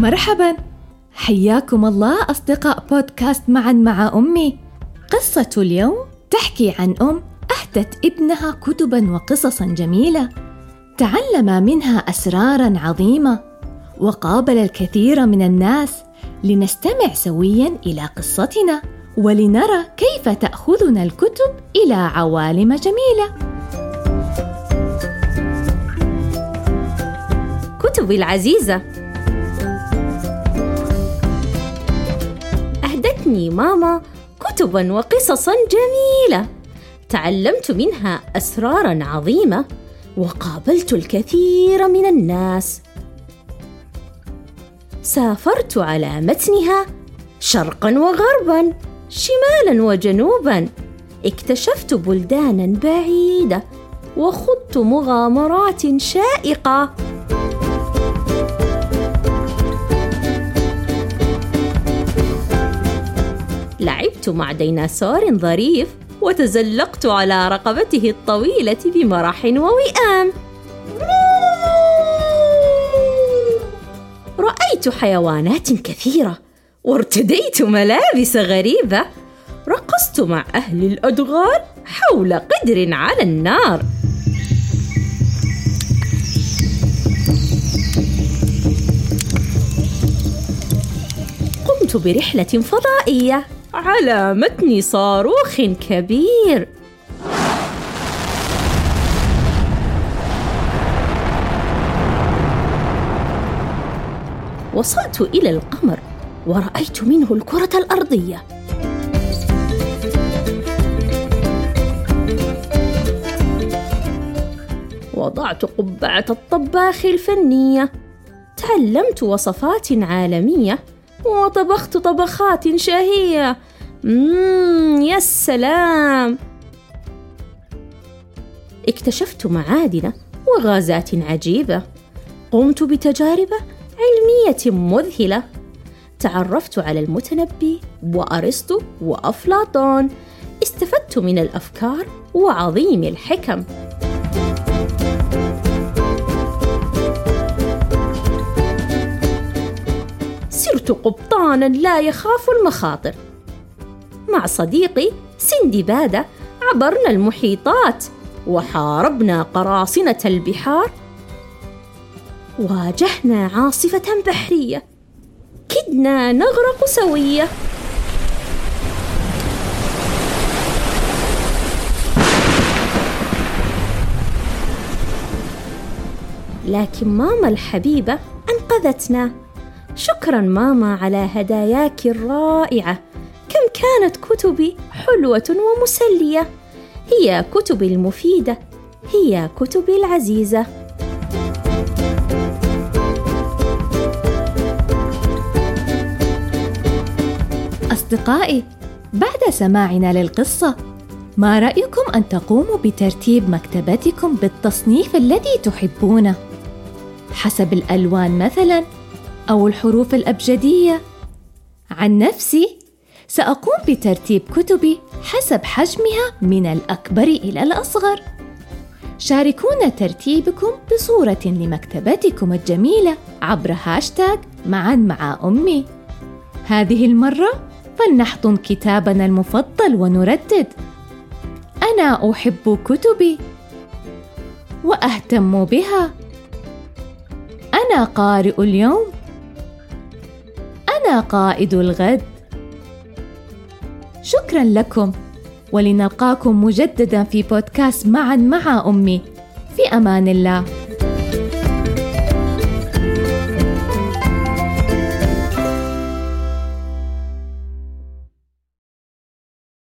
مرحبا حياكم الله أصدقاء بودكاست معا مع أمي. قصة اليوم تحكي عن أم أهدت ابنها كتبا وقصصا جميلة. تعلم منها أسرارا عظيمة. وقابل الكثير من الناس لنستمع سويا إلى قصتنا. ولنرى كيف تأخذنا الكتب إلى عوالم جميلة. كتبي العزيزة. أهدتني ماما كتبا وقصصا جميلة. تعلمت منها أسرارا عظيمة وقابلت الكثير من الناس. سافرت على متنها شرقا وغربا شمالا وجنوبا. اكتشفت بلدانا بعيدة وخضت مغامرات شائقة. لعبت مع ديناصور ظريف وتزلقت على رقبته الطويلة بمرح ووئام. رأيت حيوانات كثيرة وارتديت ملابس غريبة. رقصت مع أهل الادغال حول قدر على النار. قمت برحلة فضائية. على متن صاروخ كبير. وصلت إلى القمر ورأيت منه الكرة الأرضية. وضعت قبعة الطباخ الفنية. تعلمت وصفات عالمية. وطبخت طبخات شهية. يا سلام. اكتشفت معادن وغازات عجيبة. قمت بتجارب علمية مذهلة. تعرفت على المتنبي وأرسطو وأفلاطون. استفدت من الأفكار وعظيم الحكم. صرت قبطانا لا يخاف المخاطر. مع صديقي سندبادة عبرنا المحيطات وحاربنا قراصنة البحار. واجهنا عاصفة بحرية. كدنا نغرق سوية. لكن ماما الحبيبة أنقذتنا. شكرا ماما على هداياك الرائعة. كم كانت كتبي حلوة ومسلية. هي كتبي المفيدة هي كتبي العزيزة. أصدقائي بعد سماعنا للقصة ما رأيكم أن تقوموا بترتيب مكتبتكم بالتصنيف الذي تحبونه؟ حسب الألوان مثلاً أو الحروف الأبجدية. عن نفسي سأقوم بترتيب كتبي حسب حجمها من الأكبر إلى الأصغر. شاركونا ترتيبكم بصورة لمكتبتكم الجميلة عبر هاشتاغ معا مع أمي. هذه المرة فلنحضن كتابنا المفضل ونردد. أنا أحب كتبي وأهتم بها. أنا قارئ اليوم قائد الغد. شكرا لكم ولنلقاكم مجددا في بودكاست معا مع أمي. في أمان الله.